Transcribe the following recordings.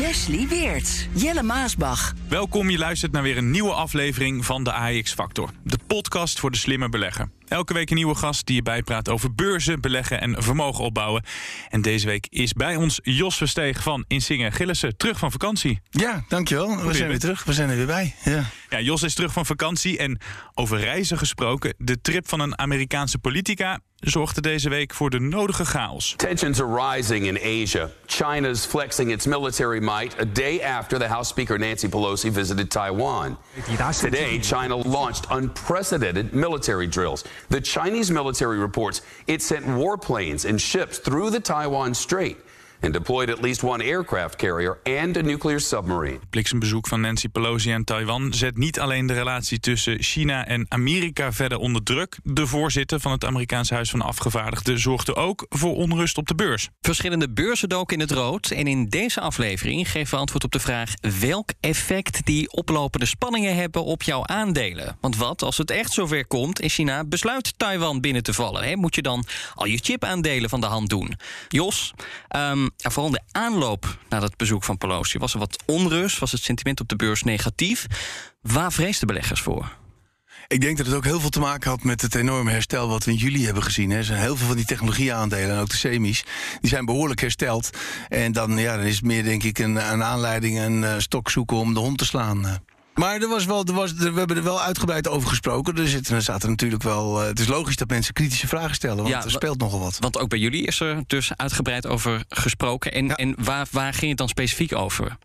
Wesley Weert, Jelle Maasbach. Welkom, je luistert naar weer een nieuwe aflevering van de AX Factor. De podcast voor de slimme belegger. Elke week een nieuwe gast die je bijpraat over beurzen, beleggen en vermogen opbouwen. En deze week is bij ons Jos Versteeg van Insinger Gillissen, terug van vakantie. Ja, dankjewel. We zijn weer terug. We zijn er weer bij. Ja. Ja, Jos is terug van vakantie en over reizen gesproken. De trip van een Amerikaanse politica zorgde deze week voor de nodige chaos. Tensions are rising in Asia. China's flexing its military might a day after the House Speaker Nancy Pelosi visited Taiwan. Today, China launched unprecedented military drills. The Chinese military reports it sent warplanes and ships through the Taiwan Strait and deployed at least one aircraft carrier and a nuclear submarine. Het bliksembezoek van Nancy Pelosi aan Taiwan zet niet alleen de relatie tussen China en Amerika verder onder druk. De voorzitter van het Amerikaanse Huis van Afgevaardigden zorgde ook voor onrust op de beurs. Verschillende beurzen doken in het rood. En in deze aflevering geven we antwoord op de vraag welk effect die oplopende spanningen hebben op jouw aandelen. Want wat als het echt zover komt en China besluit Taiwan binnen te vallen? Hè? Moet je dan al je chipaandelen van de hand doen? Jos, um, ja, vooral de aanloop naar het bezoek van Pelosi was er wat onrust, was het sentiment op de beurs negatief. Waar vreesden beleggers voor? Ik denk dat het ook heel veel te maken had met het enorme herstel wat we in juli hebben gezien. Er zijn heel veel van die technologieaandelen, en ook de semis, die zijn behoorlijk hersteld. En dan, ja, is het meer, denk ik, een, een aanleiding, een uh, stok zoeken om de hond te slaan. Maar er was wel, er was, er, we hebben er wel uitgebreid over gesproken. Er, zit, er zaten natuurlijk wel. Uh, het is logisch dat mensen kritische vragen stellen, want ja, er speelt nogal wat. Want ook bij jullie is er dus uitgebreid over gesproken. En, ja. en waar, waar ging het dan specifiek over?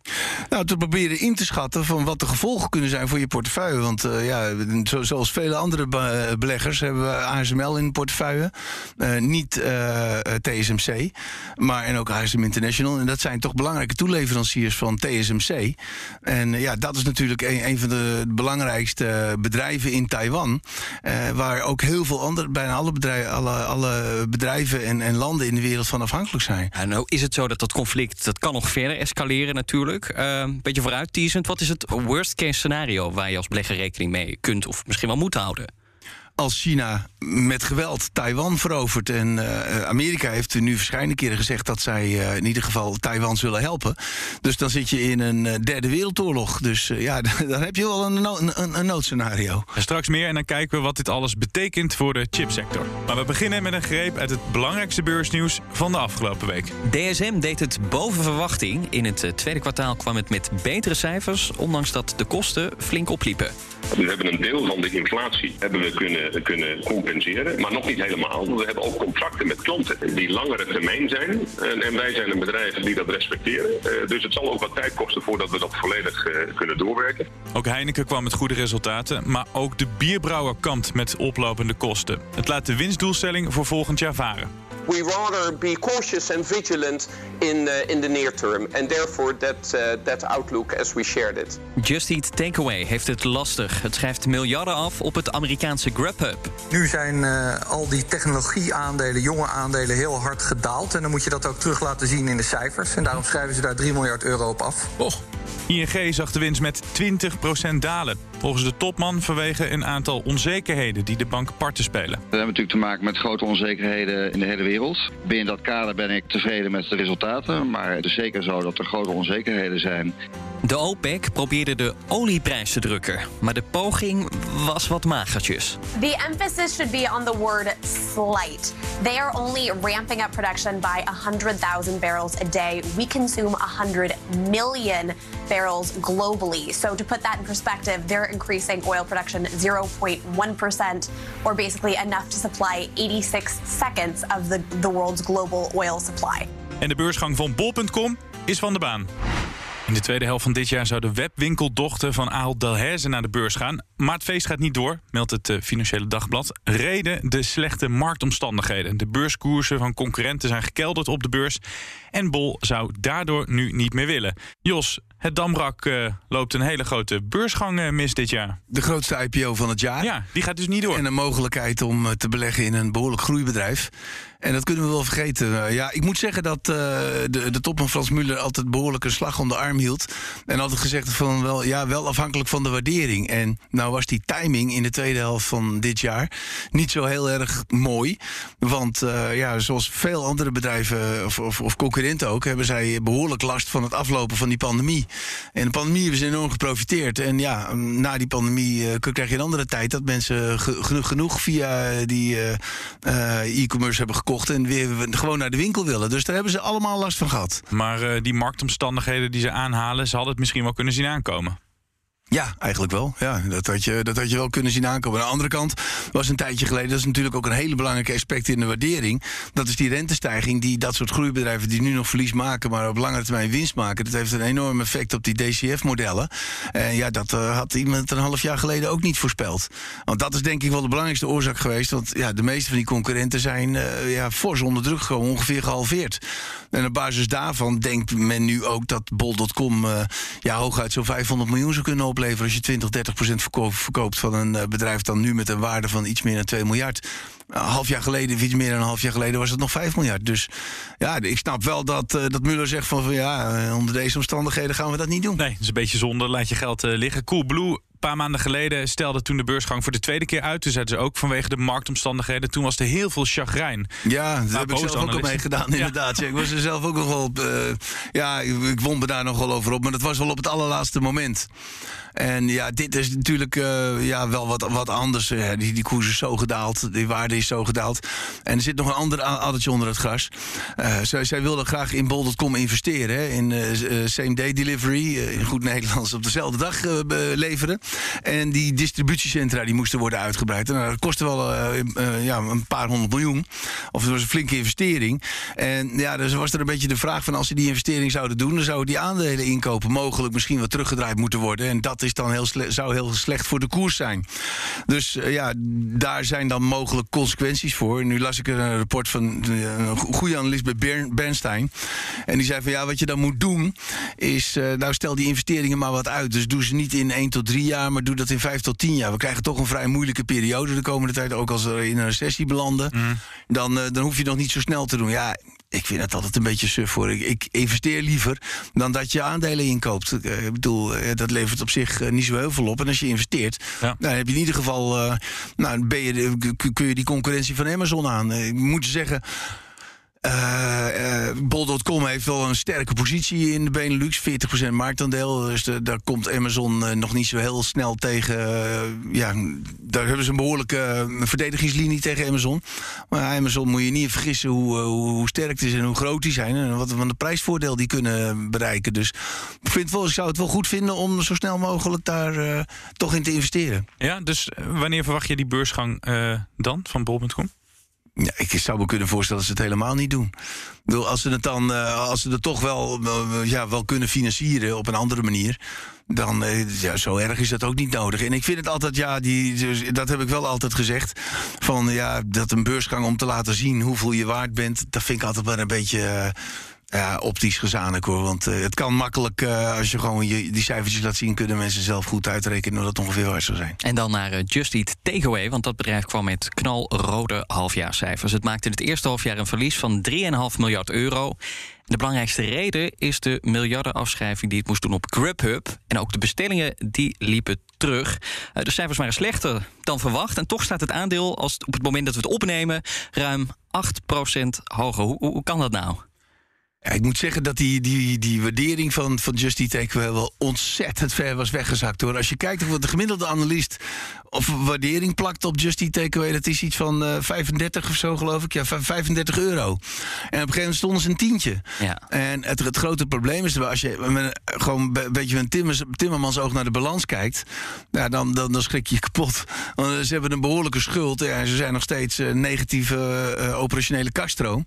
Nou, te proberen in te schatten van wat de gevolgen kunnen zijn voor je portefeuille. Want uh, ja, zo, zoals vele andere be beleggers hebben we ASML in de portefeuille. Uh, niet TSMC, maar en ook ASM International. En dat zijn toch belangrijke toeleveranciers van TSMC. En ja, dat is natuurlijk een een van de belangrijkste bedrijven in Taiwan. Uh, waar ook heel veel andere, bijna alle bedrijven, alle, alle bedrijven en, en, landen in de wereld van afhankelijk zijn. Ja, nou is het zo dat dat conflict dat kan nog verder escaleren natuurlijk. Een uh, beetje vooruitteasend. Wat is het worst case scenario waar je als belegger rekening mee kunt of misschien wel moet houden? Als China met geweld Taiwan verovert. En uh, Amerika heeft nu verschillende keren gezegd dat zij uh, in ieder geval Taiwan zullen helpen. Dus dan zit je in een derde wereldoorlog. Dus ja, dan heb je wel een, no een, een noodscenario. En straks meer en dan kijken we wat dit alles betekent voor de chipsector. Maar we beginnen met een greep uit het belangrijkste beursnieuws van de afgelopen week. DSM deed het boven verwachting. In het tweede kwartaal kwam het met betere cijfers, ondanks dat de kosten flink opliepen. We hebben een deel van de inflatie hebben we kunnen, kunnen compenseren, maar nog niet helemaal. We hebben ook contracten met klanten die langere termijn zijn. En, en wij zijn een bedrijf die dat respecteren. Uh, dus het zal ook wat tijd kosten voordat we dat volledig uh, kunnen doorwerken. Ook Heineken kwam met goede resultaten, maar ook de bierbrouwer kampt met oplopende kosten. Het laat de winstdoelstelling voor volgend jaar varen. We rather be cautious and vigilant in uh, in the near term, and therefore that uh, that outlook as we shared it. Just Eat Takeaway heeft het lastig. Het schrijft miljarden af op het Amerikaanse Grubhub. Nu zijn uh, al die technologieaandelen, jonge aandelen, heel hard gedaald. En dan moet je dat ook terug laten zien in de cijfers. En daarom schrijven ze daar 3 miljard euro op af. Oh. ING zag de winst met 20% dalen. Volgens de topman vanwege een aantal onzekerheden die de bank parten spelen. We hebben natuurlijk te maken met grote onzekerheden in de hele wereld. Binnen dat kader ben ik tevreden met de resultaten. Maar het is zeker zo dat er grote onzekerheden zijn. De OPEC probeerde de olieprijs te drukken, maar de poging was wat magertjes. The emphasis should be on the word slight. They are only ramping up production by 100,000 barrels a day. We consume 100 million barrels globally. So to put that in perspective, they're increasing oil production 0.1% or basically enough to supply 86 seconds of the, the world's global oil supply. En de beursgang van bol.com is van de baan. In de tweede helft van dit jaar zou de webwinkeldochter van Ahold Delhaize naar de beurs gaan. Maar het feest gaat niet door, meldt het uh, Financiële Dagblad. Reden de slechte marktomstandigheden. De beurskoersen van concurrenten zijn gekelderd op de beurs. En Bol zou daardoor nu niet meer willen. Jos, Het Damrak uh, loopt een hele grote beursgang uh, mis dit jaar. De grootste IPO van het jaar. Ja, die gaat dus niet door. En een mogelijkheid om uh, te beleggen in een behoorlijk groeibedrijf. En dat kunnen we wel vergeten. ja, ik moet zeggen dat de, de topman Frans Muller altijd behoorlijk een slag om de arm hield. En altijd gezegd van wel, ja, wel afhankelijk van de waardering. En nou was die timing in de tweede helft van dit jaar niet zo heel erg mooi. Want ja, zoals veel andere bedrijven of, of, of concurrenten ook, hebben zij behoorlijk last van het aflopen van die pandemie. En de pandemie hebben ze enorm geprofiteerd. En ja, na die pandemie uh, krijg je een andere tijd dat mensen genoeg, via die e-commerce hebben gekocht en weer gewoon naar de winkel willen. Dus daar hebben ze allemaal last van gehad. Maar die marktomstandigheden die ze aanhalen, ze hadden het misschien wel kunnen zien aankomen. Ja, eigenlijk wel. Ja, dat, had je, dat had je wel kunnen zien aankomen. Aan de andere kant was een tijdje geleden, dat is natuurlijk ook een hele belangrijke aspect in de waardering. Dat is die rentestijging die dat soort groeibedrijven die nu nog verlies maken, maar op lange termijn winst maken. Dat heeft een enorm effect op die DCF-modellen. En ja, dat uh, had iemand een half jaar geleden ook niet voorspeld. Want dat is denk ik wel de belangrijkste oorzaak geweest. Want ja, de meeste van die concurrenten zijn uh, ja, fors onder druk gekomen, ongeveer gehalveerd. En op basis daarvan denkt men nu ook dat bol.com uh, ja, hooguit zo'n 500 miljoen zou kunnen opleveren als je 20, 30 procent verkoopt van een bedrijf dan nu met een waarde van iets meer dan 2 miljard. Een half jaar geleden, iets meer dan een half jaar geleden, was het nog 5 miljard. Dus ja, ik snap wel dat, uh, dat Muller zegt van, van ja, onder deze omstandigheden gaan we dat niet doen. Nee, dat is een beetje zonde. Laat je geld uh, liggen. Coolblue, een paar maanden geleden stelde toen de beursgang voor de tweede keer uit. Toen zeiden ze ook vanwege de marktomstandigheden. Toen was er heel veel chagrijn. Ja, daar heb ik zelf ook al mee gedaan, inderdaad. Ja. ik was er zelf ook nog wel op. Uh, ja, ik won me daar nog wel over op. Maar dat was wel op het allerlaatste moment. En ja, dit is natuurlijk uh, ja, wel wat, wat anders. die, die koers is zo gedaald, die waarde is zo gedaald. En er zit nog een ander addertje onder het gras. Uh, zij, zij wilden graag in bol.com investeren. Hè, in uh, same-day delivery, in goed Nederlands op dezelfde dag leveren. En die distributiecentra die moesten worden uitgebreid. En dat kostte wel ja, een paar honderd miljoen. Of het was een flinke investering. En ja, dus was er een beetje de vraag van als ze die investering zouden doen... dan zouden die aandelen inkopen mogelijk misschien wat teruggedraaid moeten worden. En dat is dan heel zou heel slecht voor de koers zijn. Dus uh, ja, daar zijn dan mogelijk consequenties voor. Nu las ik een rapport van een goede analist bij Bernstein. En die zei van ja, wat je dan moet doen is, uh, nou stel die investeringen maar wat uit. Dus doe ze niet in 1 tot 3 jaar, maar doe dat in 5 tot 10 jaar. We krijgen toch een vrij moeilijke periode de komende tijd. Ook als we in een recessie belanden. Mm. Dan, dan hoef je nog niet zo snel te doen. Ja, ik vind het altijd een beetje suf voor. Ik, ik, investeer liever dan dat je aandelen inkoopt. Ik bedoel, dat levert op zich niet zo heel veel op. En als je investeert, ja. dan heb je in ieder geval. Uh, nou, ben je, kun je die concurrentie van Amazon aan. Ik moet zeggen. Uh, uh, Bol.com heeft wel een sterke positie in de Benelux, 40% marktaandeel. Dus daar komt Amazon uh, nog niet zo heel snel tegen. ja, daar hebben ze een behoorlijke verdedigingslinie tegen Amazon. Maar Amazon moet je niet vergissen hoe, hoe, sterk het is en hoe groot die zijn. En wat van de prijsvoordeel die kunnen bereiken. Dus ik, vind wel, ik zou het wel goed vinden om zo snel mogelijk daar toch in te investeren. Ja, dus wanneer verwacht je die beursgang dan van Bol.com? Ja, ik zou me kunnen voorstellen dat ze het helemaal niet doen. Als ze het dan, uh, als ze het toch wel, uh, ja, wel kunnen financieren op een andere manier. Dan, uh, ja, zo erg is dat ook niet nodig. En ik vind het altijd, ja, die, dat heb ik wel altijd gezegd. Van ja, dat een beursgang om te laten zien hoeveel je waard bent. Dat vind ik altijd wel een beetje ja, optisch gezamenlijk hoor. Want uh, het kan makkelijk, uh, als je gewoon die cijfertjes laat zien, kunnen mensen zelf goed uitrekenen hoe dat ongeveer waar zou zijn. En dan naar uh, Just Eat Takeaway, want dat bedrijf kwam met knalrode halfjaarcijfers. Het maakte in het eerste halfjaar een verlies van 3,5 miljard euro. De belangrijkste reden is de miljardenafschrijving die het moest doen op Grubhub. En ook de bestellingen die liepen terug. De cijfers waren slechter dan verwacht. En toch staat het aandeel, als op het moment dat we het opnemen, ruim 8% hoger. Hoe kan dat nou? Ja, ik moet zeggen dat die, die, die waardering van, van Just Eat wel ontzettend ver was weggezakt hoor. Als je kijkt wat de gemiddelde analist of waardering plakt op Just Eat Takeaway, dat is iets van uh, eh, 35 of zo geloof ik. Ja, 35 euro. En op een gegeven moment stonden ze een tientje. Ja. En het, het grote probleem is dat als je met, gewoon een beetje met een timmermans oog naar de balans kijkt, ja, dan, dan, dan schrik je kapot. Want ze hebben een behoorlijke schuld en ze zijn nog steeds negatieve uh, operationele kaststroom.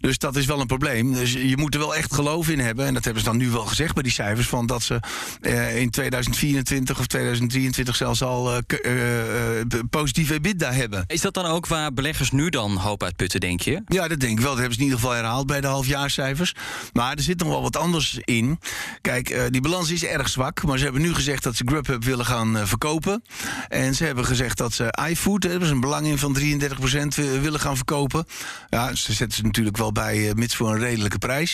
Dus dat is wel een probleem. Dus je moet er wel echt geloof in hebben. En dat hebben ze dan nu wel gezegd bij die cijfers. Van dat ze eh, in 2024 of 2023 zelfs al eh, k- eh, eh, positieve EBITDA hebben. Is dat dan ook waar beleggers nu dan hoop uitputten, denk je? Ja, dat denk ik wel. Dat hebben ze in ieder geval herhaald bij de halfjaarcijfers. Maar er zit nog wel wat anders in. Kijk, die balans is erg zwak. Maar ze hebben nu gezegd dat ze Grubhub willen gaan verkopen. En ze hebben gezegd dat ze iFood, daar hebben ze een belang in van 33% wi- willen gaan verkopen. Ja, ze zetten ze natuurlijk wel bij, mits voor een redelijke prijs.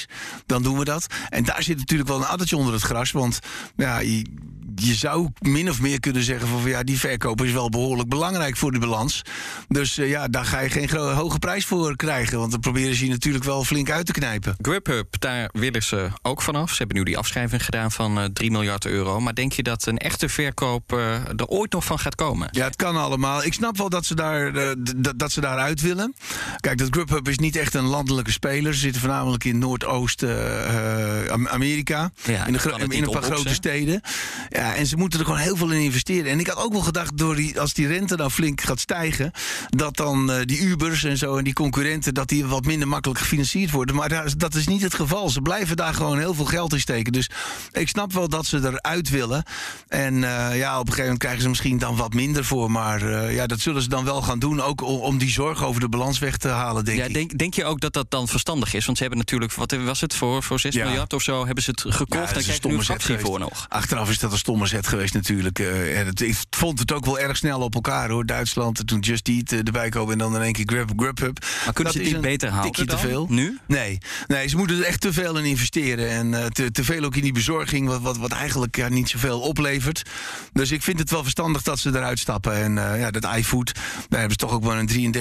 Dan doen we dat. En daar zit natuurlijk wel een addertje onder het gras. Want ja, je, zou min of meer kunnen zeggen van ja, die verkoop is wel behoorlijk belangrijk voor de balans. Dus eh, ja, daar ga je geen hoge prijs voor krijgen. Want dan proberen ze je natuurlijk wel flink uit te knijpen. Grubhub, daar willen ze ook vanaf. Ze hebben nu die afschrijving gedaan van eh 3 miljard euro. Maar denk je dat een echte verkoop eh, er ooit nog van gaat komen? Ja, het kan allemaal. Ik snap wel dat ze, daar, dat, ze daaruit willen. Kijk, dat Grubhub is niet echt een landelijke speler. Ze zitten voornamelijk in Noordoost-Amerika. Ja, in, de in een paar grote steden. Ja, en ze moeten er gewoon heel veel in investeren. En ik had ook wel gedacht, door die, als die rente nou flink gaat stijgen... dat dan eh, die Ubers en zo en die concurrenten... dat die wat minder makkelijk gefinancierd worden. Maar daar dat is niet het geval. Ze blijven daar gewoon heel veel geld in steken. Dus ik snap wel dat ze eruit willen. En eh, ja, op een gegeven moment krijgen ze misschien dan wat minder voor. Maar eh, ja, dat zullen ze dan wel gaan doen. Ook om, die zorg over de balans weg te halen, denk Ja, ik. denk, denk je ook dat dat dan verstandig is? Want ze hebben natuurlijk, wat was het, voor, voor 6 Ja. miljard of zo... hebben ze het gekocht, Ja, dan dat is een krijg je nu een voor nog. Achteraf is dat een stomme geweest natuurlijk. Eh, en het, ik vond het ook wel erg snel op elkaar hoor. Duitsland, en toen Just Eat eh, erbij komen en dan in één keer Grub, Grubhub. Maar kunnen ze niet beter tikje te veel. nu? Nee. nee, ze moeten er echt te veel in investeren. En eh, te, te veel ook in die bezorging, wat, wat, wat eigenlijk ja, niet zoveel oplevert. Dus ik vind het wel verstandig dat ze eruit stappen. En ja, dat iFood, daar hebben ze toch ook wel een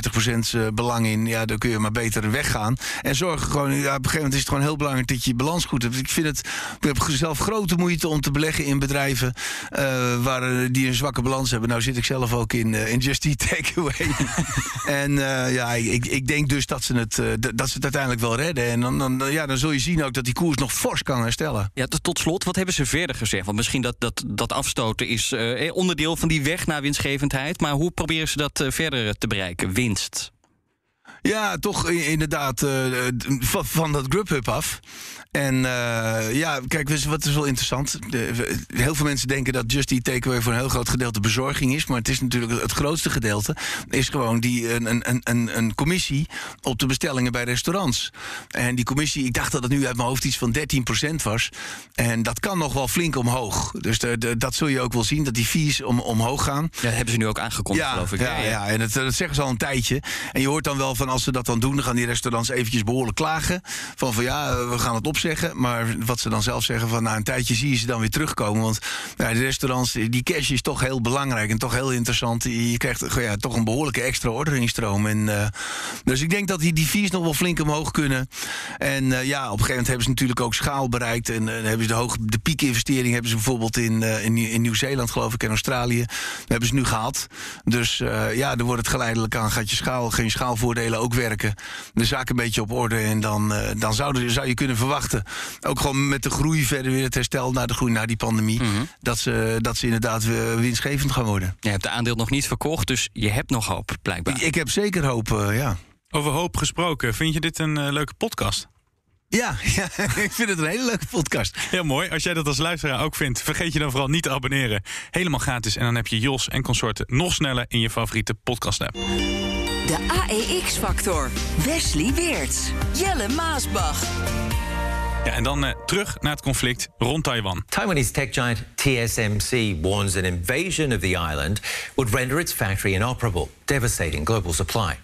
33% eh, belang in. Ja, dan kun je maar beter weggaan. En zorg gewoon, ja, op een gegeven moment is het gewoon heel belangrijk dat je je balans goed hebt. Ik vind het, ik heb zelf grote moeite om te beleggen in bedrijven eh, waar, eh, die een zwakke balans hebben. Nou zit ik zelf ook in, eh, in Just Eat Takeaway. en ja, ik, ik denk dus dat ze, het, dat ze het uiteindelijk wel redden. En dan, dan, ja, dan zul je zien ook dat die koers nog fors kan herstellen. Ja, tot, slot, wat hebben ze verder gezegd? Want misschien dat, dat, dat afstoten is onderdeel van die weg naar winstgevendheid. Maar hoe proberen ze dat verder te bereiken? Winst. Ja, toch inderdaad eh, van, van dat Grubhub af. En eh, ja, kijk, je wat is wel interessant. De- heel veel mensen denken dat Just Eat Takeaway voor een heel groot gedeelte bezorging is. Maar het is natuurlijk het grootste gedeelte. Is gewoon die, een, een, een, een commissie op de bestellingen bij restaurants. En die commissie, ik dacht dat het nu uit mijn hoofd iets van 13% was. En dat kan nog wel flink omhoog. Dus de, de- dat zul je ook wel zien, dat die fees om, omhoog gaan. Ja, dat hebben ze nu ook aangekondigd, Ja, geloof ik. ja, ja, en dat, dat zeggen ze al een tijdje. En je hoort dan wel van als ze dat dan doen, dan gaan die restaurants eventjes behoorlijk klagen. Van van ja, we gaan het opzeggen. Maar wat ze dan zelf zeggen van na een tijdje zie je ze dan weer terugkomen. Want ja, de restaurants, die cash is toch heel belangrijk en toch heel interessant. Je krijgt ja, toch een behoorlijke extra orderingstroom. En, eh, dus ik denk dat die, die nog wel flink omhoog kunnen. En eh, ja, op een gegeven moment hebben ze natuurlijk ook schaal bereikt. En eh, hebben ze de, hoog, de piekinvestering hebben ze bijvoorbeeld in, eh, in, in Nieuw-Zeeland, geloof ik, en Australië. Dat hebben ze nu gehad. Dus eh, ja, dan wordt het geleidelijk aan. Gaat je schaal, geen schaalvoordelen ook werken. De zaak een beetje op orde. En dan, eh, dan zou, er- zou je kunnen verwachten. Ook gewoon met de groei verder weer het herstel naar de groei na die pandemie. dat, ze, dat ze inderdaad weer winstgevend gaan worden. Je hebt de aandeel nog niet verkocht, dus je hebt nog hoop, blijkbaar. Ik, ik heb zeker hoop, eh, ja. Over hoop gesproken, vind je dit een eh, leuke podcast? Ja, ja, ik vind het een hele leuke podcast. Heel mooi. Als jij dat als luisteraar ook vindt, vergeet je dan vooral niet te abonneren. Helemaal gratis. En dan heb je Jos en consorten nog sneller in je favoriete podcast-app. De AEX-factor. Wesley Weerts. Jelle Maasbach. Ja, en dan eh, terug naar het conflict rond Taiwan. Taiwanese tech giant TSMC warns an invasion of the island would render its factory inoperable, devastating global supply.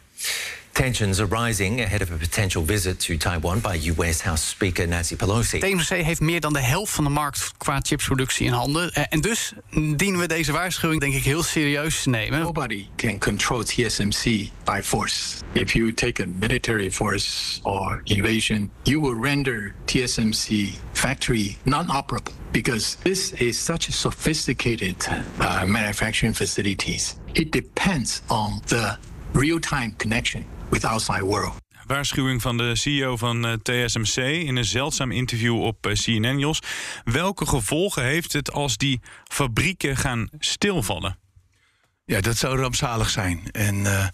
Tensions are rising ahead of a potential visit to Taiwan by U.S. House Speaker Nancy Pelosi. TSMC heeft meer dan de helft van de markt qua chipsproductie in handen. Eh, En dus dienen we deze waarschuwing denk ik heel serieus te nemen. Nobody can control TSMC by force. If you take a military force or invasion, you will render TSMC factory non-operable because this is such a sophisticated uh, manufacturing facilities. It depends on the real-time connection with outside world. Waarschuwing van de CEO van eh, TSMC in een zeldzaam interview op eh, CNN, Jos. Welke gevolgen heeft het als die fabrieken gaan stilvallen? Ja, dat zou rampzalig zijn. En eh,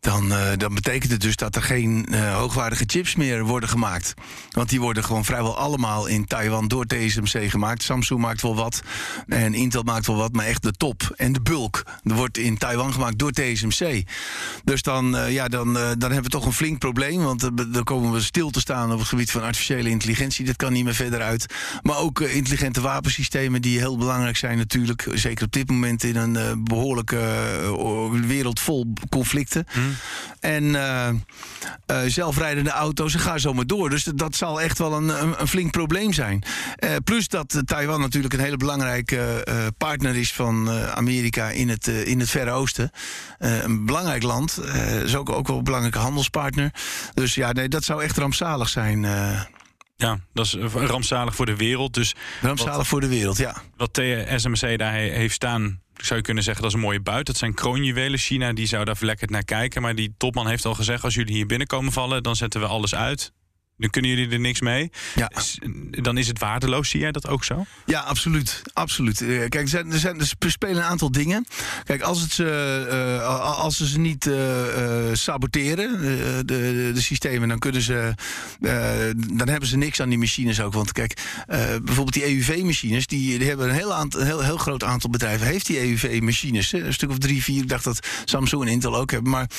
dan, uh, dan betekent het dus dat er geen uh, hoogwaardige chips meer worden gemaakt. Want die worden gewoon vrijwel allemaal in Taiwan door TSMC gemaakt. Samsung maakt wel wat en Intel maakt wel wat, maar echt de top en de bulk wordt in Taiwan gemaakt door TSMC. Dus dan, uh, ja, dan, dan hebben we toch een flink probleem, want dan komen we stil te staan op het gebied van artificiële intelligentie. Dat kan niet meer verder uit. Maar ook intelligente wapensystemen die heel belangrijk zijn natuurlijk. Zeker op dit moment in een behoorlijke wereld vol conflicten. En uh, uh, zelfrijdende auto's, en ga zo maar door. Dus dat zal echt wel een, een, een flink probleem zijn. Uh, plus dat Taiwan natuurlijk een hele belangrijke partner is van Amerika in het, in het Verre Oosten. een belangrijk land. is ook, ook wel een belangrijke handelspartner. Dus ja, nee, dat zou echt rampzalig zijn. Ja, dat is rampzalig voor de wereld. Dus rampzalig wat, voor de wereld, ja. Wat TSMC daar heeft staan, zou je kunnen zeggen dat is een mooie buit. Dat zijn kroonjuwelen. China die zou daar verlekkerd naar kijken. Maar die topman heeft al gezegd: als jullie hier binnenkomen vallen, dan zetten we alles uit. Dan kunnen jullie er niks mee. Ja. Dan is het waardeloos. Zie jij dat ook zo? Ja, absoluut. absoluut. Eh, kijk, er, zijn, er, zijn, er spelen een aantal dingen. Kijk, als, het, uh, als ze ze niet uh, saboteren, de, de, de, systemen, dan kunnen ze. dan hebben ze niks aan die machines ook. Want kijk, bijvoorbeeld die EUV-machines, die, die, hebben een heel, aantal, heel, heel groot aantal bedrijven. Heeft die EUV-machines. Een stuk of drie, vier. Ik dacht dat Samsung en Intel ook hebben. Maar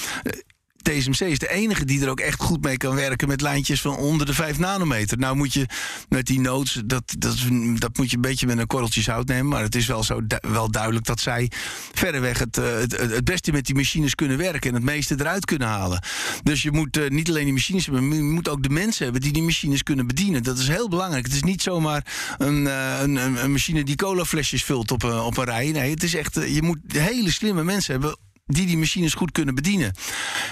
TSMC is de enige die er ook echt goed mee kan werken met lijntjes van onder de 5 nanometer. Nou moet je met die nodes, dat, dat, dat moet je een beetje met een korreltjes hout nemen. Maar het is wel, zo wel duidelijk dat zij verreweg het, eh, het, het, beste met die machines kunnen werken en het meeste eruit kunnen halen. Dus je moet uh, niet alleen die machines hebben, maar je moet ook de mensen hebben die die machines kunnen bedienen. Dat is heel belangrijk. Het is niet zomaar een, uh, een, een, machine die colaflesjes vult op, op een rij. Nee, het is echt, je moet hele slimme mensen hebben die die machines goed kunnen bedienen.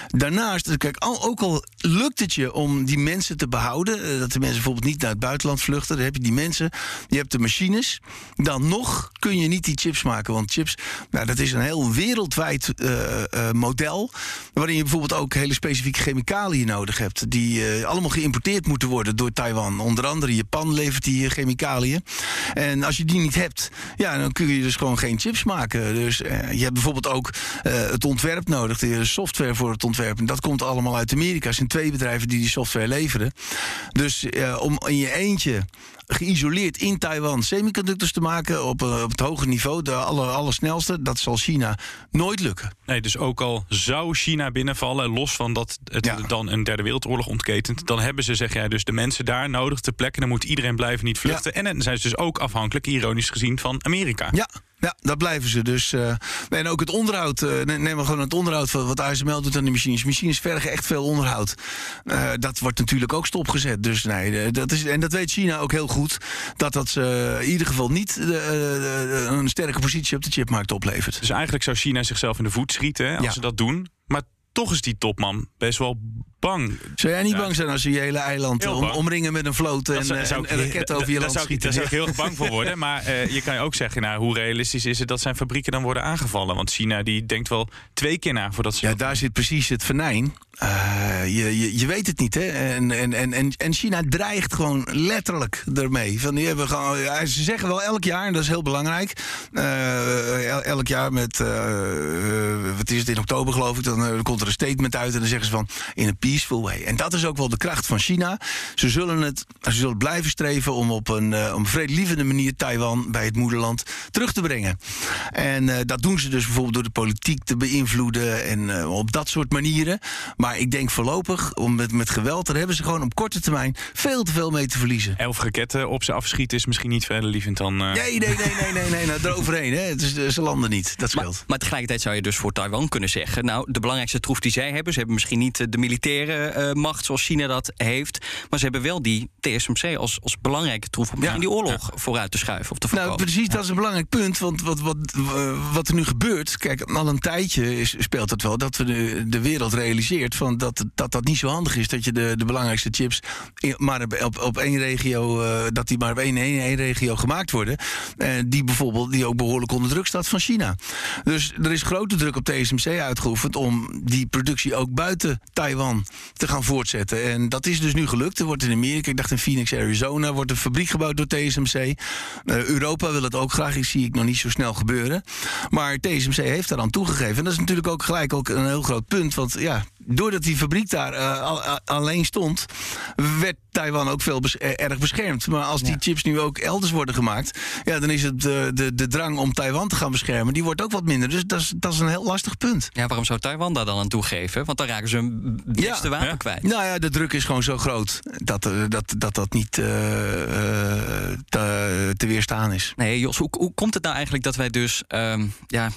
Daarnaast, kijk, ook al lukt het je om die mensen te behouden, eh, dat de mensen bijvoorbeeld niet naar het buitenland vluchten, dan heb je die mensen, je hebt de machines, dan nog kun je niet die chips maken. Want chips, nou, dat is een heel wereldwijd uh, model, waarin je bijvoorbeeld ook hele specifieke chemicaliën nodig hebt, die allemaal geïmporteerd moeten worden door Taiwan. Onder andere Japan levert die chemicaliën. En als je die niet hebt, ja, dan kun je dus gewoon geen chips maken. Dus je hebt bijvoorbeeld ook het ontwerp nodig, de software voor het ontwerp. En dat komt allemaal uit Amerika. Er zijn twee bedrijven die die software leveren. Dus uh, om in je eentje geïsoleerd in Taiwan semiconductors te maken op, uh, op het hoge niveau, de aller, allersnelste, dat zal China nooit lukken. Nee, dus ook al zou China binnenvallen, los van dat het ja. dan een derde wereldoorlog ontketent, dan hebben ze, zeg jij, dus de mensen daar nodig te plekken. Dan moet iedereen blijven niet vluchten. Ja. En dan zijn ze dus ook afhankelijk, ironisch gezien, van Amerika. Ja, ja, dat blijven ze dus. Uh, en ook het onderhoud. Uh, neem maar gewoon het onderhoud van wat ASML doet aan de machines. Machines vergen echt veel onderhoud. Uh, dat wordt natuurlijk ook stopgezet. Dus nee, dat is, en dat weet China ook heel goed. Dat dat ze in ieder geval niet een sterke positie op de chipmarkt oplevert. Dus eigenlijk zou China zichzelf in de voet schieten als ja. ze dat doen. Maar toch is die topman best wel bang. Zou jij niet ja. bang zijn als je je hele eiland om, omringen met een vloot en, zou, zou, en raketten over je land zou, schieten? Daar zou ik heel bang voor worden. Maar uh, je kan je ook zeggen, nou, hoe realistisch is het dat zijn fabrieken dan worden aangevallen? Want China die denkt wel twee keer na voordat ze... Ja, daar zit precies het venijn. Uh, je, je, je, weet het niet, hè? En, en, en, en China dreigt gewoon letterlijk ermee. Van, die hebben gewoon, ze zeggen wel elk jaar, en dat is heel belangrijk. Uh, elk jaar met, wat is het, in oktober geloof ik, dan komt er een statement uit en dan zeggen ze van in een peaceful way. En dat is ook wel de kracht van China. Ze zullen, het, ze zullen blijven streven om op een, uh, een vredelievende manier Taiwan bij het moederland terug te brengen. En uh, dat doen ze dus bijvoorbeeld door de politiek te beïnvloeden en uh, op dat soort manieren. Maar ik denk voorlopig, om met, met geweld, daar hebben ze gewoon op korte termijn veel te veel mee te verliezen. Elf raketten op ze afschieten is misschien niet vredelievend dan. Nee, nee, nee, nee, nee, nee, nou, eroverheen. Hè. Het is, ze landen niet. Dat scheelt. Maar, maar, tegelijkertijd zou je dus voor Taiwan kunnen zeggen: Nou, de belangrijkste troef die zij hebben, ze hebben misschien niet de militaire uh, macht zoals China dat heeft. Maar ze hebben wel die TSMC als, als belangrijke troef om ja. die oorlog vooruit te schuiven of te Nou, precies, dat is een belangrijk punt. Want wat, wat, wat er nu gebeurt, kijk, al een tijdje is, speelt het wel dat we de, de wereld realiseert van dat, dat dat niet zo handig is. Dat je de, de belangrijkste chips maar op, op één regio, uh, dat die maar op één, één, één regio gemaakt worden. Uh, die bijvoorbeeld, die ook behoorlijk onder druk staat van China. Dus er is grote druk op TSMC uitgeoefend om die productie ook buiten Taiwan te gaan voortzetten. En dat is dus nu gelukt. Er wordt in Amerika, ik dacht in Phoenix, Arizona, wordt een fabriek gebouwd door TSMC. Eh, Europa wil het ook graag. Ik zie ik nog niet zo snel gebeuren. Maar TSMC heeft daaraan toegegeven. En dat is natuurlijk ook gelijk ook een heel groot punt. Want ja, doordat die fabriek daar uh, al, alleen stond, werd Taiwan ook veel bes erg beschermd. Maar als die chips nu ook elders worden gemaakt, ja, dan is het de, de, de drang om Taiwan te gaan beschermen, die wordt ook wat minder. Dus dat is, dat is een heel lastig punt. Ja, waarom zou Taiwan daar dan aan toegeven? Want dan raken ze hun beste wapen kwijt. Nou ja, de druk is gewoon zo groot dat dat, dat, dat niet uh, te, te, weerstaan is. Nee, Jos, hoe, hoe komt het nou eigenlijk dat wij dus um, ja,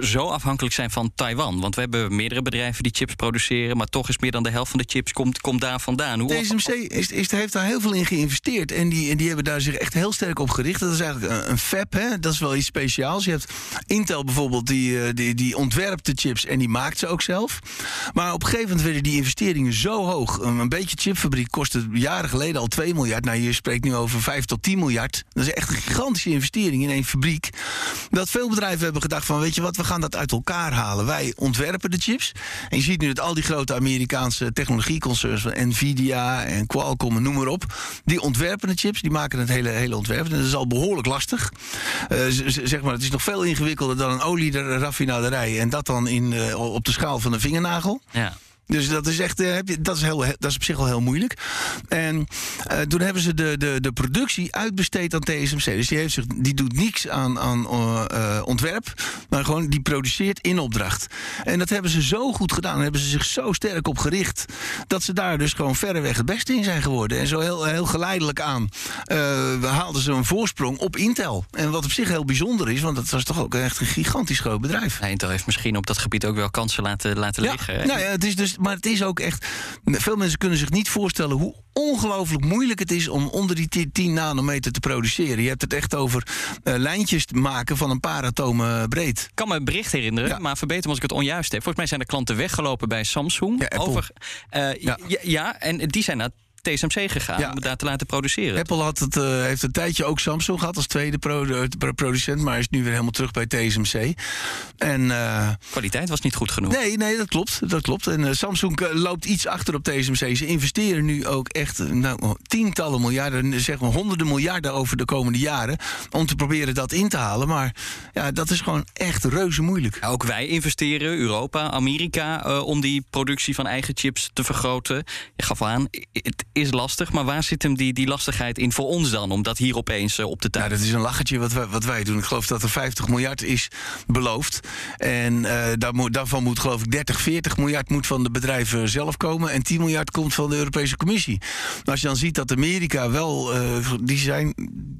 zo afhankelijk zijn van Taiwan? Want we hebben meerdere bedrijven die chips produceren, maar toch is meer dan de helft van de chips komt, komt daar vandaan. Hoe TSMC is, is, heeft daar heel veel in geïnvesteerd en die, en die hebben daar zich echt heel sterk op gericht. Dat is eigenlijk een, een fab, hè? dat is wel iets speciaals. Je hebt Intel bijvoorbeeld, die, die, die ontwerpt de chips en die maakt ze ook zelf. Maar op een gegeven moment werden die investeringen zo hoog. Een beetje chipfabriek kostte jaren geleden al 2 miljard. Nou, je spreekt nu over 5 tot 10 miljard. Dat is echt een gigantische investering in één fabriek. Dat veel bedrijven hebben gedacht van, weet je wat, we gaan dat uit elkaar halen. Wij ontwerpen de chips. En je ziet nu al die grote Amerikaanse technologieconcerns, van Nvidia en Qualcomm en noem maar op, die ontwerpen de chips, die maken het hele, hele ontwerp. En dat is al behoorlijk lastig. Uh, zeg maar, het is nog veel ingewikkelder dan een olieraffinaderij. En dat dan in, uh, op de schaal van een vingernagel. Ja. Dus dat is echt, dat is, heel, dat is op zich wel heel moeilijk. En uh, toen hebben ze de, de, de productie uitbesteed aan TSMC. Dus die, heeft zich, die doet niks aan, aan uh, ontwerp, maar gewoon die produceert in opdracht. En dat hebben ze zo goed gedaan, hebben ze zich zo sterk op gericht, dat ze daar dus gewoon verreweg het beste in zijn geworden. En zo heel, heel geleidelijk aan uh, haalden ze een voorsprong op Intel. En wat op zich heel bijzonder is, want dat was toch ook echt een gigantisch groot bedrijf. Ja, Intel heeft misschien op dat gebied ook wel kansen laten, laten ja, liggen. Nou ja, het is dus maar het is ook echt. Veel mensen kunnen zich niet voorstellen hoe ongelooflijk moeilijk het is om onder die 10 nanometer te produceren. Je hebt het echt over uh, lijntjes maken van een paar atomen breed. Ik kan me een bericht herinneren, ja. maar verbeter me als ik het onjuist heb. Volgens mij zijn de klanten weggelopen bij Samsung. Ja, over, uh, ja. ja, en die zijn naar TSMC gegaan ja. om het daar te laten produceren. Apple had het, uh, heeft een tijdje ook Samsung gehad als tweede pro producent, maar is nu weer helemaal terug bij TSMC. En, uh, Kwaliteit was niet goed genoeg. Nee, nee, dat klopt. Dat klopt. En uh, Samsung loopt iets achter op TSMC. Ze investeren nu ook echt nou, tientallen miljarden, zeg maar honderden miljarden over de komende jaren om te proberen dat in te halen. Maar ja, dat is gewoon echt reuze moeilijk. Ook wij investeren, Europa, Amerika, om die productie van eigen chips te vergroten. Je gaf aan, het is lastig, maar waar zit hem die, die lastigheid in voor ons dan? Om dat hier opeens uh, op te tuigen? Ja, dat is een lachertje wat wij, wat wij doen. Ik geloof dat er 50 miljard is beloofd. En uh, daar moet, daarvan moet geloof ik 30, 40 miljard moet van de bedrijven zelf komen. En 10 miljard komt van de Europese Commissie. Als je dan ziet dat Amerika wel, uh, die zijn,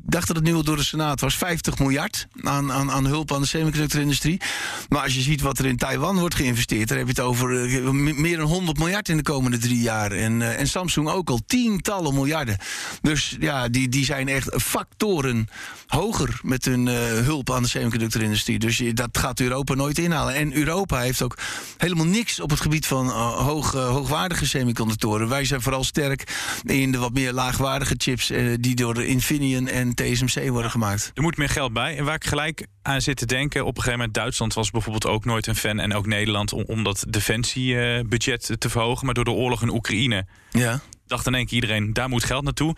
dacht dat het nu al door de Senaat was, 50 miljard aan, aan, aan hulp aan de semiconductorindustrie. Maar als je ziet wat er in Taiwan wordt geïnvesteerd, dan heb je het over meer dan 100 miljard in de komende drie jaar. En, en Samsung ook al tientallen miljarden. Dus ja, die, die zijn echt factoren hoger met hun uh, hulp aan de semiconductorindustrie. Dus je, dat gaat Europa nooit inhalen. En Europa heeft ook helemaal niks op het gebied van uh, hoog, uh, hoogwaardige semiconductoren. Wij zijn vooral sterk in de wat meer laagwaardige chips die door Infineon en TSMC worden gemaakt. Er moet meer geld bij. En waar ik gelijk aan zit te denken, op een gegeven moment Duitsland was bijvoorbeeld ook nooit een fan en ook Nederland om, om dat defensiebudget te verhogen, maar door de oorlog in Oekraïne. Ja dacht in één keer iedereen, daar moet geld naartoe.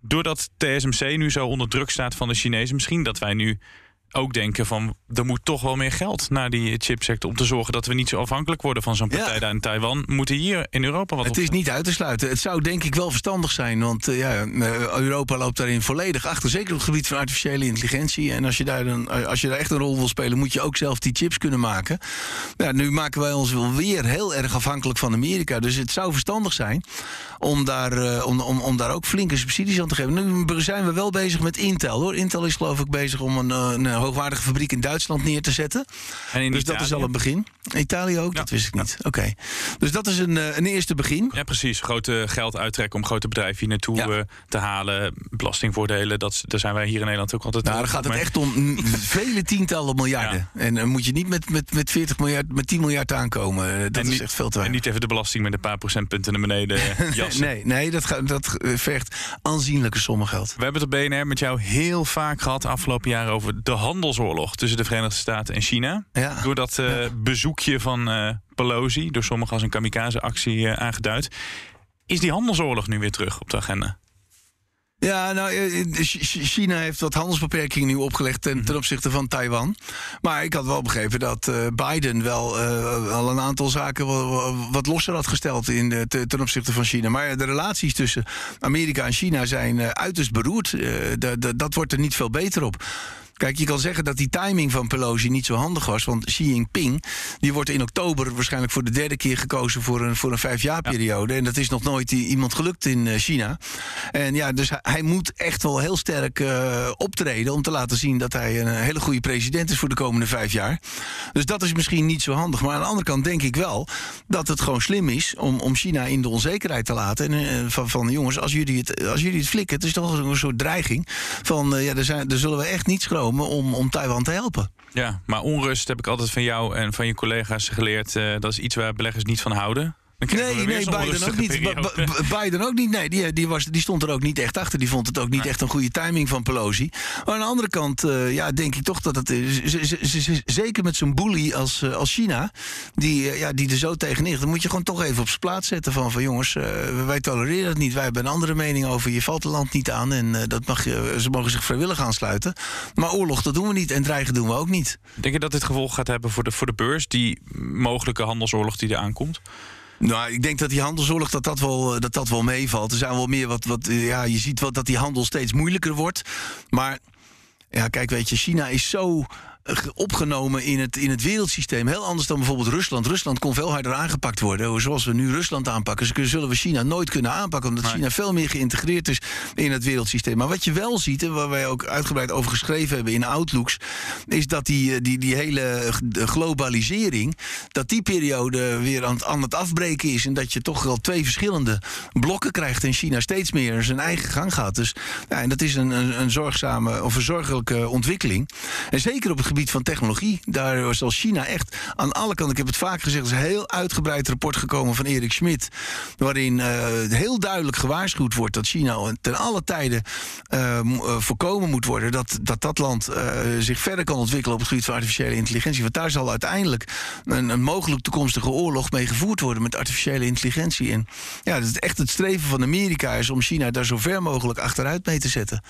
Doordat TSMC nu zo onder druk staat van de Chinezen, misschien dat wij nu ook denken van er moet toch wel meer geld naar die chipsector om te zorgen dat we niet zo afhankelijk worden van zo'n partij ja. daar in Taiwan. Moeten hier in Europa wat Het is niet uit te sluiten. Het zou denk ik wel verstandig zijn, want uh, ja, Europa loopt daarin volledig achter, zeker op het gebied van artificiële intelligentie. En als je daar dan, als je daar echt een rol wil spelen, moet je ook zelf die chips kunnen maken. Ja, nu maken wij ons wel weer heel erg afhankelijk van Amerika, dus het zou verstandig zijn om daar, uh, om, om, om daar ook flinke subsidies aan te geven. Nu zijn we wel bezig met Intel hoor. Intel is geloof ik bezig om een, een hoogwaardige fabriek in Duitsland neer te zetten. En in dus Italië? dat is al een begin. Italië ook? Ja. Dat wist ik niet. Oké. Okay. Dus dat is een, een eerste begin. Ja, precies. Grote geld uittrekken om grote bedrijven hier naartoe ja. uh, te halen. Belastingvoordelen, dat, daar zijn wij hier in Nederland ook altijd... Nou, dan gaat het echt om vele tientallen miljarden. Ja. En dan moet je niet met, met, met 40 miljard, met 10 miljard aankomen. Dat en is niet, echt veel te weinig. En niet even de belasting met een paar procentpunten naar beneden jassen. nee, nee dat, gaat, dat vergt aanzienlijke sommen geld. We hebben het op BNR met jou heel vaak gehad de afgelopen jaren over de handelsoorlog tussen de Verenigde Staten en China. Ja. Door dat eh, bezoekje van eh, Pelosi, door sommigen als een kamikaze-actie eh, aangeduid. Is die handelsoorlog nu weer terug op de agenda? Ja, nou, Ch- Ch- China heeft wat handelsbeperkingen nu opgelegd ten, ten opzichte van Taiwan. Maar ik had wel begrepen dat Biden wel al een aantal zaken wat losser had gesteld in de, te- ten opzichte van China. Maar de relaties tussen Amerika en China zijn uiterst beroerd. Da- da- dat wordt er niet veel beter op. Kijk, je kan zeggen dat die timing van Pelosi niet zo handig was. Want Xi Jinping die wordt in oktober waarschijnlijk voor de derde keer gekozen voor een, voor een vijfjaarperiode. En dat is nog nooit iemand gelukt in eh, China. En ja, dus hij, hij moet echt wel heel sterk eh, optreden om te laten zien dat hij een hele goede president is voor de komende vijf jaar. Dus dat is misschien niet zo handig. Maar aan de andere kant denk ik wel dat het gewoon slim is om, om China in de onzekerheid te laten. En eh, van, van jongens, als jullie, het, als jullie het flikken, het is toch een soort dreiging. Van ja, daar, zijn, daar zullen we echt niet om, om Taiwan te helpen. Ja, maar onrust heb ik altijd van jou en van je collega's geleerd. eh, dat is iets waar beleggers niet van houden. Nee, nee, Biden ook niet. Biden ook niet. Nee, die, die, was, die stond er ook niet echt achter. Die vond het ook niet echt een goede timing van Pelosi. Maar aan de andere kant, eh, ja, denk ik toch dat het. eh, zeker met zo'n bully als, eh, als China, die, ja, die er zo tegen ligt, dan moet je gewoon toch even op zijn plaats zetten. Van, van jongens, wij tolereren het niet. Wij hebben een andere mening over. Je valt het land niet aan. En dat mag je, ze mogen zich vrijwillig aansluiten. Maar oorlog, dat doen we niet. En dreigen doen we ook niet. Denk je dat dit gevolg gaat hebben voor de, voor de beurs, die mogelijke handelsoorlog die eraan komt? Nou, ik denk dat die handelsoorlog dat dat wel, eh, dat dat wel meevalt. Er zijn wel meer wat, wat eh, ja, je ziet wel dat die handel steeds moeilijker wordt. Maar ja, kijk, weet je, China is zo opgenomen in het, in het wereldsysteem. Heel anders dan bijvoorbeeld Rusland. Rusland kon veel harder aangepakt worden. Zoals we nu Rusland aanpakken. Zullen we China nooit kunnen aanpakken. Omdat China veel meer geïntegreerd is in het wereldsysteem. Maar wat je wel ziet, en waar wij ook uitgebreid over geschreven hebben in Outlooks. Is dat die, eh, die, die hele globalisering. Dat die periode weer aan, het- aan het afbreken is. En dat je toch wel twee verschillende blokken krijgt. En China steeds meer zijn eigen gang gaat. Dus ja, en dat is een, een, een zorgzame of een zorgelijke ontwikkeling. En zeker op het gebied van technologie. Daar zal China echt aan alle kanten. Ik heb het vaak gezegd. Er is een heel uitgebreid rapport gekomen van Erik Schmidt. Waarin eh, heel duidelijk gewaarschuwd wordt dat China ten alle tijden eh, eh, voorkomen moet worden. Dat dat, dat land zich verder kan ontwikkelen op het gebied van artificiële intelligentie. Want daar zal uiteindelijk een, mogelijk toekomstige oorlog mee gevoerd worden met artificiële intelligentie. En ja, dat is echt het streven van Amerika is om China daar zo ver mogelijk achteruit mee te zetten.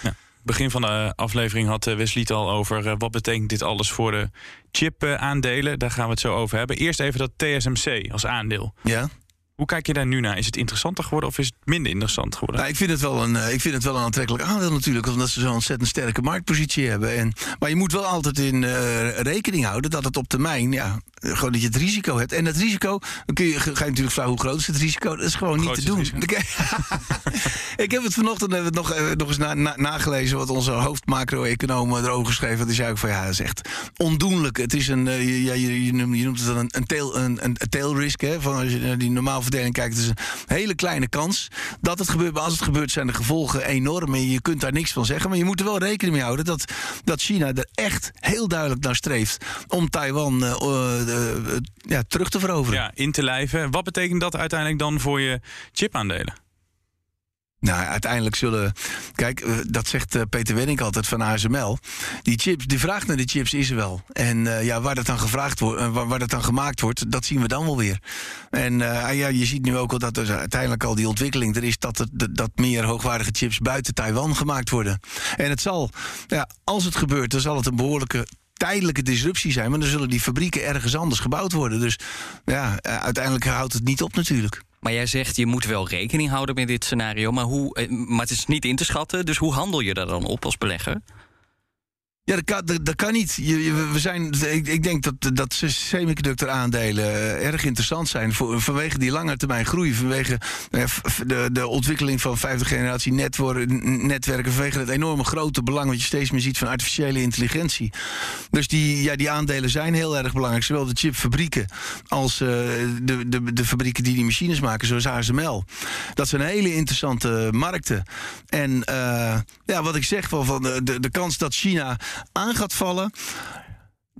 Begin van de aflevering had eh, Wesley het al over eh, wat betekent dit alles voor de chip-aandelen. Daar gaan we het zo over hebben. Eerst even dat TSMC als aandeel. Ja. Hoe kijk je daar nu naar? Is het interessanter geworden of is het minder interessant geworden? Nou, ik, vind het wel een, eh, ik vind het wel een aantrekkelijk aandeel natuurlijk, omdat ze zo'n ontzettend sterke marktpositie hebben. En, maar je moet wel altijd in eh, rekening houden dat het op termijn, ja, gewoon dat je het risico hebt. En het risico, dan kun je, ga je natuurlijk vragen hoe groot is het risico? Dat is gewoon niet te doen. ik heb het vanochtend hebben nog, eh, nog eens na, na- nagelezen wat onze hoofdmacro-econoom erover geschreven. Die zei ook van ja, dat is echt ondoenlijk. Het is een, je- ja, je, je, noemt, je noemt het dan een, een, tail, een, een tail risk. Hè, van als je die normaal verdeling kijkt, het is een hele kleine kans dat het gebeurt. Maar als het gebeurt, zijn de gevolgen enorm. En je kunt daar niks van zeggen. Maar je moet er wel rekening mee houden dat, dat China er echt heel duidelijk naar streeft om Taiwan eh, eh, eh, ja, terug te veroveren. Ja, in te lijven. Wat betekent dat uiteindelijk dan voor je chipaandelen? Nou, uiteindelijk zullen. Kijk, eh, dat zegt eh, Peter Wenning altijd van ASML. Die chips, de vraag naar de chips is er wel. En eh, ja, waar dat dan gevraagd wordt, waar, waar dat dan gemaakt wordt, dat zien we dan wel weer. En eh, ja, je ziet nu ook al dat er uiteindelijk al die ontwikkeling er is dat, dat meer hoogwaardige chips buiten Taiwan gemaakt worden. En het zal, ja, als het gebeurt, dan zal het een behoorlijke tijdelijke disruptie zijn. Maar dan zullen die fabrieken ergens anders gebouwd worden. Dus ja, uiteindelijk houdt het niet op natuurlijk. Maar jij zegt je moet wel rekening houden met dit scenario. Maar, hoe, eh, maar het is niet in te schatten. Dus hoe handel je daar dan op als belegger? Ja, dat kan, niet. Je, we zijn, ik, ik denk dat, dat semiconductor aandelen eh, erg interessant zijn voor, vanwege die lange termijn groei. Vanwege eh, de, de ontwikkeling van vijfde generatie networken, netwerken. Vanwege het enorme grote belang wat je steeds meer ziet van artificiële intelligentie. Dus die, ja, die aandelen zijn heel erg belangrijk. Zowel de chipfabrieken als eh, de, de, de fabrieken die die machines maken, zoals ASML. Dat zijn hele interessante markten. En ja, wat ik zeg van, van de, de kans dat China aan gaat vallen.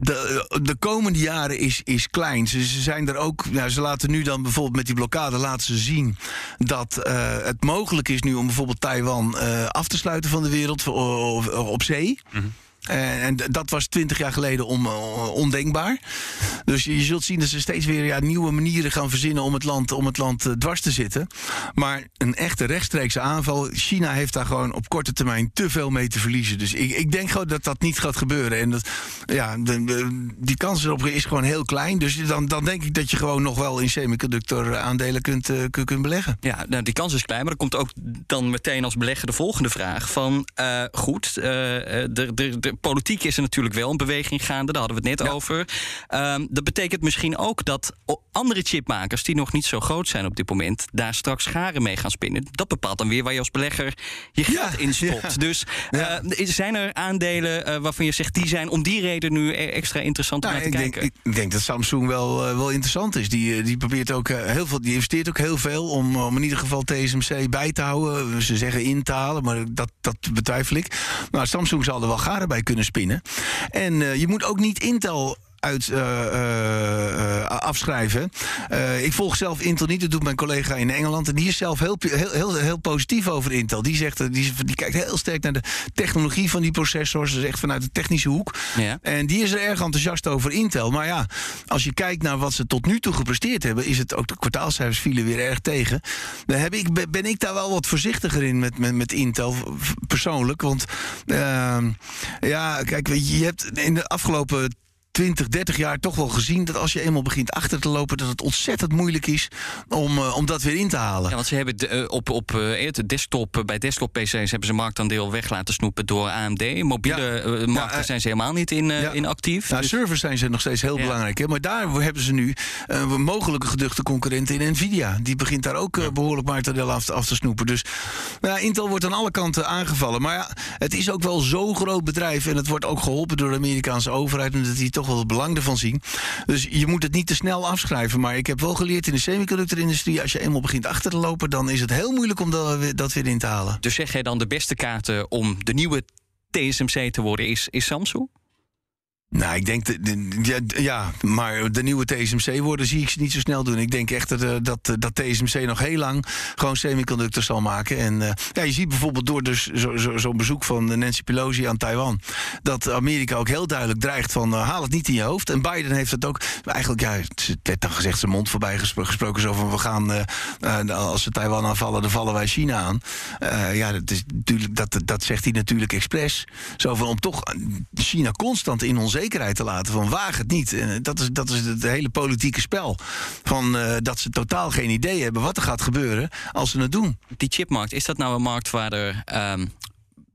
De, de komende jaren is, is klein. Ze, zijn er ook. Nou, ze laten nu dan bijvoorbeeld met die blokkade laten ze zien dat eh, het mogelijk is nu om bijvoorbeeld Taiwan eh, af te sluiten van de wereld op, op zee. En, en d- dat was twintig jaar geleden om, eh, ondenkbaar. Dus je zult zien dat ze steeds weer ja, nieuwe manieren gaan verzinnen om het land, om het land eh, dwars te zitten. Maar een echte rechtstreekse aanval, China heeft daar gewoon op korte termijn te veel mee te verliezen. Dus ik, ik denk gewoon dat dat niet gaat gebeuren. En dat, ja, die kans erop is gewoon heel klein. Dus dan, dan denk ik dat je gewoon nog wel in semiconductor aandelen kunt, eh, kun- kunt beleggen. Ja, nou, die kans is klein, maar er komt ook dan meteen als belegger de volgende vraag: van eh, goed, eh, eh, de, de politiek is er natuurlijk wel een beweging gaande, daar hadden we het net over. Ehm, dat betekent misschien ook dat andere chipmakers die nog niet zo groot zijn op dit moment, daar straks scharen mee gaan spinnen. Dat bepaalt dan weer waar je als belegger je geld in stopt. ja. Dus eh, zijn er aandelen eh, waarvan je zegt die zijn om die reden nu e- extra interessant om Nou, naar te denk, kijken? ik, ik denk dat Samsung wel, eh, wel interessant is. Die, die probeert ook heel veel, die investeert ook heel veel om, om in ieder geval TSMC bij te houden. Ze zeggen in te halen, maar dat, dat betwijfel ik. Maar Samsung zal er wel garen bij kunnen spinnen. En eh, je moet ook niet Intel uit eh, eh, eh, afschrijven. Ik volg zelf Intel niet, dat doet mijn collega in Engeland. En die is zelf heel, heel, heel, heel positief over Intel. Die, zegt, die, die kijkt heel sterk naar de technologie van die processors. Dus echt vanuit de technische hoek. Ja. En die is er erg enthousiast over Intel. Maar ja, als je kijkt naar wat ze tot nu toe gepresteerd hebben, is het ook de kwartaalcijfers vielen weer erg tegen. Dan heb ik, ben ik daar wel wat voorzichtiger in met, met, met Intel persoonlijk. Want ehm, ja, kijk, je hebt in de afgelopen 20, 30 jaar toch wel gezien dat als je eenmaal begint achter te lopen, dat het ontzettend moeilijk is om, eh, om dat weer in te halen. Ja, want ze hebben de, eh, op, op eh, het desktop, eh, bij desktop PC's hebben ze marktaandeel weg laten snoepen door AMD. Mobiele eh, markten eh, zijn ze helemaal niet in, eh, in actief. Nou, Dus- servers zijn ze nog steeds heel belangrijk. Hè? Maar daar hebben ze nu eh, een mogelijke geduchte concurrent in Nvidia. Die begint daar ook eh, behoorlijk marktendeel af, af te snoepen. Dus nou, ja, Intel wordt aan alle kanten aangevallen. Maar ja, het is ook wel zo'n groot bedrijf. En het wordt ook geholpen door de Amerikaanse overheid. Omdat die toch het belang ervan zien. Dus je moet het niet te snel afschrijven. Maar ik heb wel geleerd in de semiconductorindustrie. Als je eenmaal begint achter te lopen, dan is het heel moeilijk om dat, weer- dat weer in te halen. Dus zeg jij dan de beste kaarten om de nieuwe TSMC te worden is, is Samsung? Nou, ik denk, de, de- ja, maar de nieuwe TSMC worden zie ik ze niet zo snel doen. Ik denk echt dat, eh, dat, eh, dat TSMC nog heel lang gewoon semiconductors zal maken. En eh, ja, je ziet bijvoorbeeld door dus zo'n zo, zo'n bezoek van Nancy Pelosi aan Taiwan... dat Amerika ook heel duidelijk dreigt van haal het niet in je hoofd. En Biden heeft het ook, eigenlijk, ja, het werd dan gezegd zijn mond voorbij gespro- gesproken... zo van we gaan, eh, als we Taiwan aanvallen, dan vallen wij China aan. Ja, dat, is dat, dat zegt hij natuurlijk expres. Zo van om toch China constant in onzekerheid te laten. Van waag het niet. En dat is, dat is het hele politieke spel. Van eh, dat ze totaal geen idee hebben wat er gaat gebeuren als ze het doen. Die chipmarkt, is dat nou een markt waar er ehm,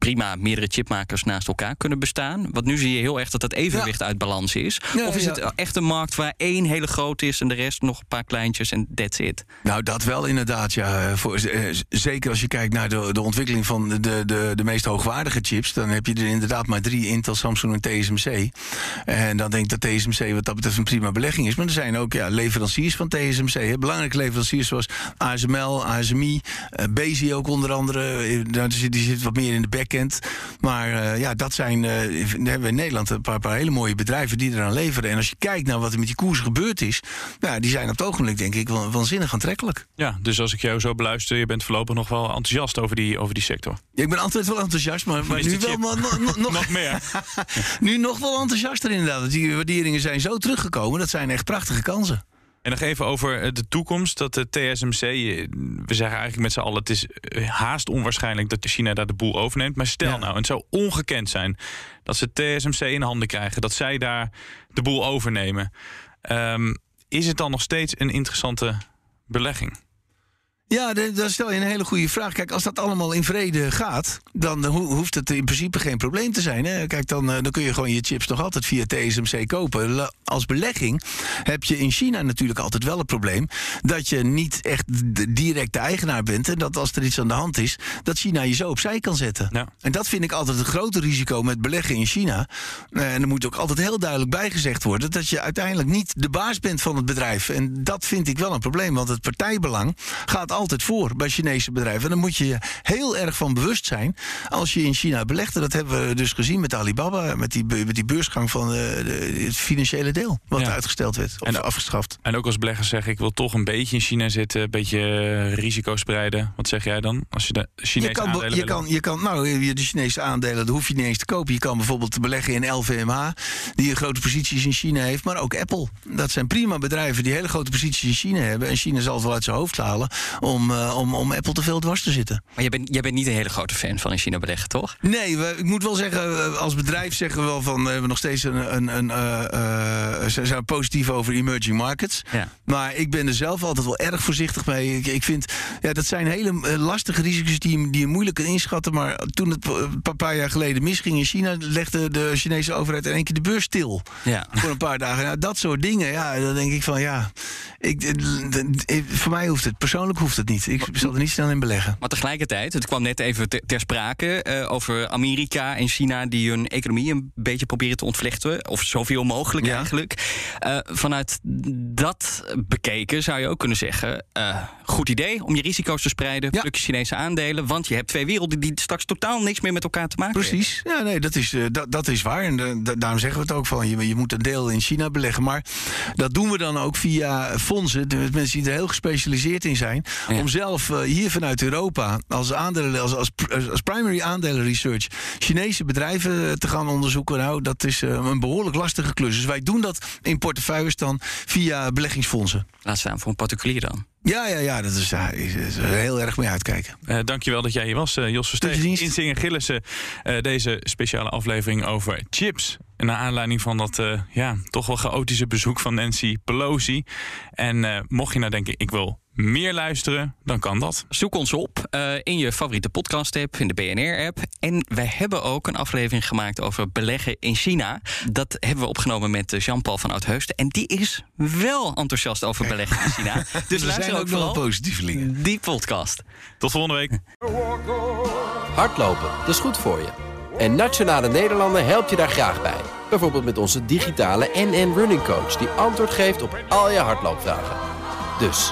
prima meerdere chipmakers naast elkaar kunnen bestaan? Want nu zie je heel erg dat het evenwicht uit balans is. Ja, of is ja. het echt een markt waar één hele grote is en de rest nog een paar kleintjes en that's it? Nou, dat wel inderdaad, ja. Voor, eh, zeker als je kijkt naar de, de ontwikkeling van de, de, de meest hoogwaardige chips... dan heb je er inderdaad maar drie, Intel, Samsung en TSMC. En dan denk ik dat TSMC wat dat betreft een prima belegging is. Maar er zijn ook ja, leveranciers van TSMC. Hè. Belangrijke leveranciers zoals ASML, ASMI, eh Bezi ook onder andere. Eh, nou, die, zit, die zit wat meer in de Maar eh, ja, dat zijn... eh, we hebben in Nederland een paar, paar hele mooie bedrijven die eraan leveren. En als je kijkt naar wat er met die koers gebeurd is... Nou, die zijn op het ogenblik denk ik waanzinnig aantrekkelijk. Ja, dus als ik jou zo beluister, je bent voorlopig nog wel enthousiast over die, over die sector. Ja, ik ben altijd wel enthousiast, maar, nu wel maar, nog, meer. nu nog wel enthousiaster inderdaad. Die waarderingen zijn zo teruggekomen. Dat zijn echt prachtige kansen. En nog even over eh, de toekomst. Dat de TSMC, eh, we zeggen eigenlijk met z'n allen... het is eh, haast onwaarschijnlijk dat China daar de boel overneemt. Maar stel nou, en het zou ongekend zijn... dat ze TSMC in handen krijgen. Dat zij daar de boel overnemen. Ehm, is het dan nog steeds een interessante belegging? Ja, dan stel je een hele goede vraag. Kijk, als dat allemaal in vrede gaat, dan ho- hoeft het in principe geen probleem te zijn. Hè? Kijk, dan, eh, dan kun je gewoon je chips nog altijd via TSMC kopen. Als belegging heb je in China natuurlijk altijd wel het probleem dat je niet echt direct de eigenaar bent. En dat als er iets aan de hand is, dat China je zo opzij kan zetten. En dat vind ik altijd het grote risico met beleggen in China. Eh, En er moet ook altijd heel duidelijk bijgezegd worden dat je uiteindelijk niet de baas bent van het bedrijf. En dat vind ik wel een probleem, want het partijbelang gaat altijd voor bij Chinese bedrijven. En daar moet je je heel erg van bewust zijn als je in China belegt. En dat hebben we dus gezien met Alibaba, met die, met die beursgang van eh, de, het financiële deel. Wat Ja. uitgesteld werd of En- afgeschaft. En ook als belegger zeg ik wil toch een beetje in China zitten, een beetje eh, risico spreiden. Wat zeg jij dan als je de Chinese je kan, aandelen je, kan, je kan, nou, je- de Chinese aandelen, dat hoef je niet eens te kopen. Je kan bijvoorbeeld beleggen in LVMH, die een grote posities in China heeft, maar ook Apple. Dat zijn prima bedrijven die hele grote posities in China hebben. En China zal het wel uit zijn hoofd halen om, eh, om, om Apple te veel dwars te zitten. Maar jij bent, jij bent niet een hele grote fan van in China beleggen, toch? Nee, we, ik moet wel zeggen, eh, als bedrijf zeggen we wel van, we hebben nog steeds een, een, een eh, zijn positief over emerging markets. Ja. Maar ik ben er zelf altijd wel erg voorzichtig mee. Ik, ik vind, ja, dat zijn hele lastige risico's die, die je moeilijk kan inschatten. Maar toen het een paar, jaar geleden misging in China, legde de Chinese overheid in één keer de beurs stil. Ja. Voor een paar dagen. Nou, dat soort dingen, ja, dan denk ik van ja. Ik- voor mij hoeft het, persoonlijk hoeft het niet. Ik zal er niet snel in beleggen. Maar tegelijkertijd, het kwam net even ter, ter sprake eh, over Amerika en China die hun economie een beetje proberen te ontvlechten. Of zoveel mogelijk eigenlijk. Eh, vanuit dat bekeken zou je ook kunnen zeggen: eh, goed idee om je risico's te spreiden. Pluk je Chinese aandelen. Want je hebt twee werelden die straks totaal niks meer met elkaar te maken hebben. Precies, ja, nee, dat is, dat, dat is waar. En da- daarom zeggen we het ook van, je, je moet een deel in China beleggen. Maar dat doen we dan ook via fondsen, de mensen die er heel gespecialiseerd in zijn. Om zelf eh, hier vanuit Europa als, aandelen, als, als, pr- als primary aandelen research Chinese bedrijven eh, te gaan onderzoeken. Nou, dat is eh, een behoorlijk lastige klus. Dus wij doen dat in portefeuilles dan via beleggingsfondsen. Laat staan voor een particulier dan. Ja, ja, ja, dat is, ja, is, is heel erg mee uitkijken. Eh, dankjewel dat jij hier was, eh, Jos Versteeg. Inzingen Gillissen, eh, deze speciale aflevering over chips. Naar aanleiding van dat eh, ja, toch wel chaotische bezoek van Nancy Pelosi. En eh, mocht je nou denken, ik wil meer luisteren, dan kan dat. Zoek ons op eh, in je favoriete podcast-app, in de BNR-app. En wij hebben ook een aflevering gemaakt over beleggen in China. Dat hebben we opgenomen met eh, Jean-Paul van Oudheust. En die is wel enthousiast over beleggen in China. Dus Er zijn luister ook ook nog positievelingen. die podcast. Tot volgende week. Hardlopen, dat is goed voor je. En Nationale Nederlanden helpt je daar graag bij. Bijvoorbeeld met onze digitale NN Running Coach... die antwoord geeft op al je hardloopvragen. Dus,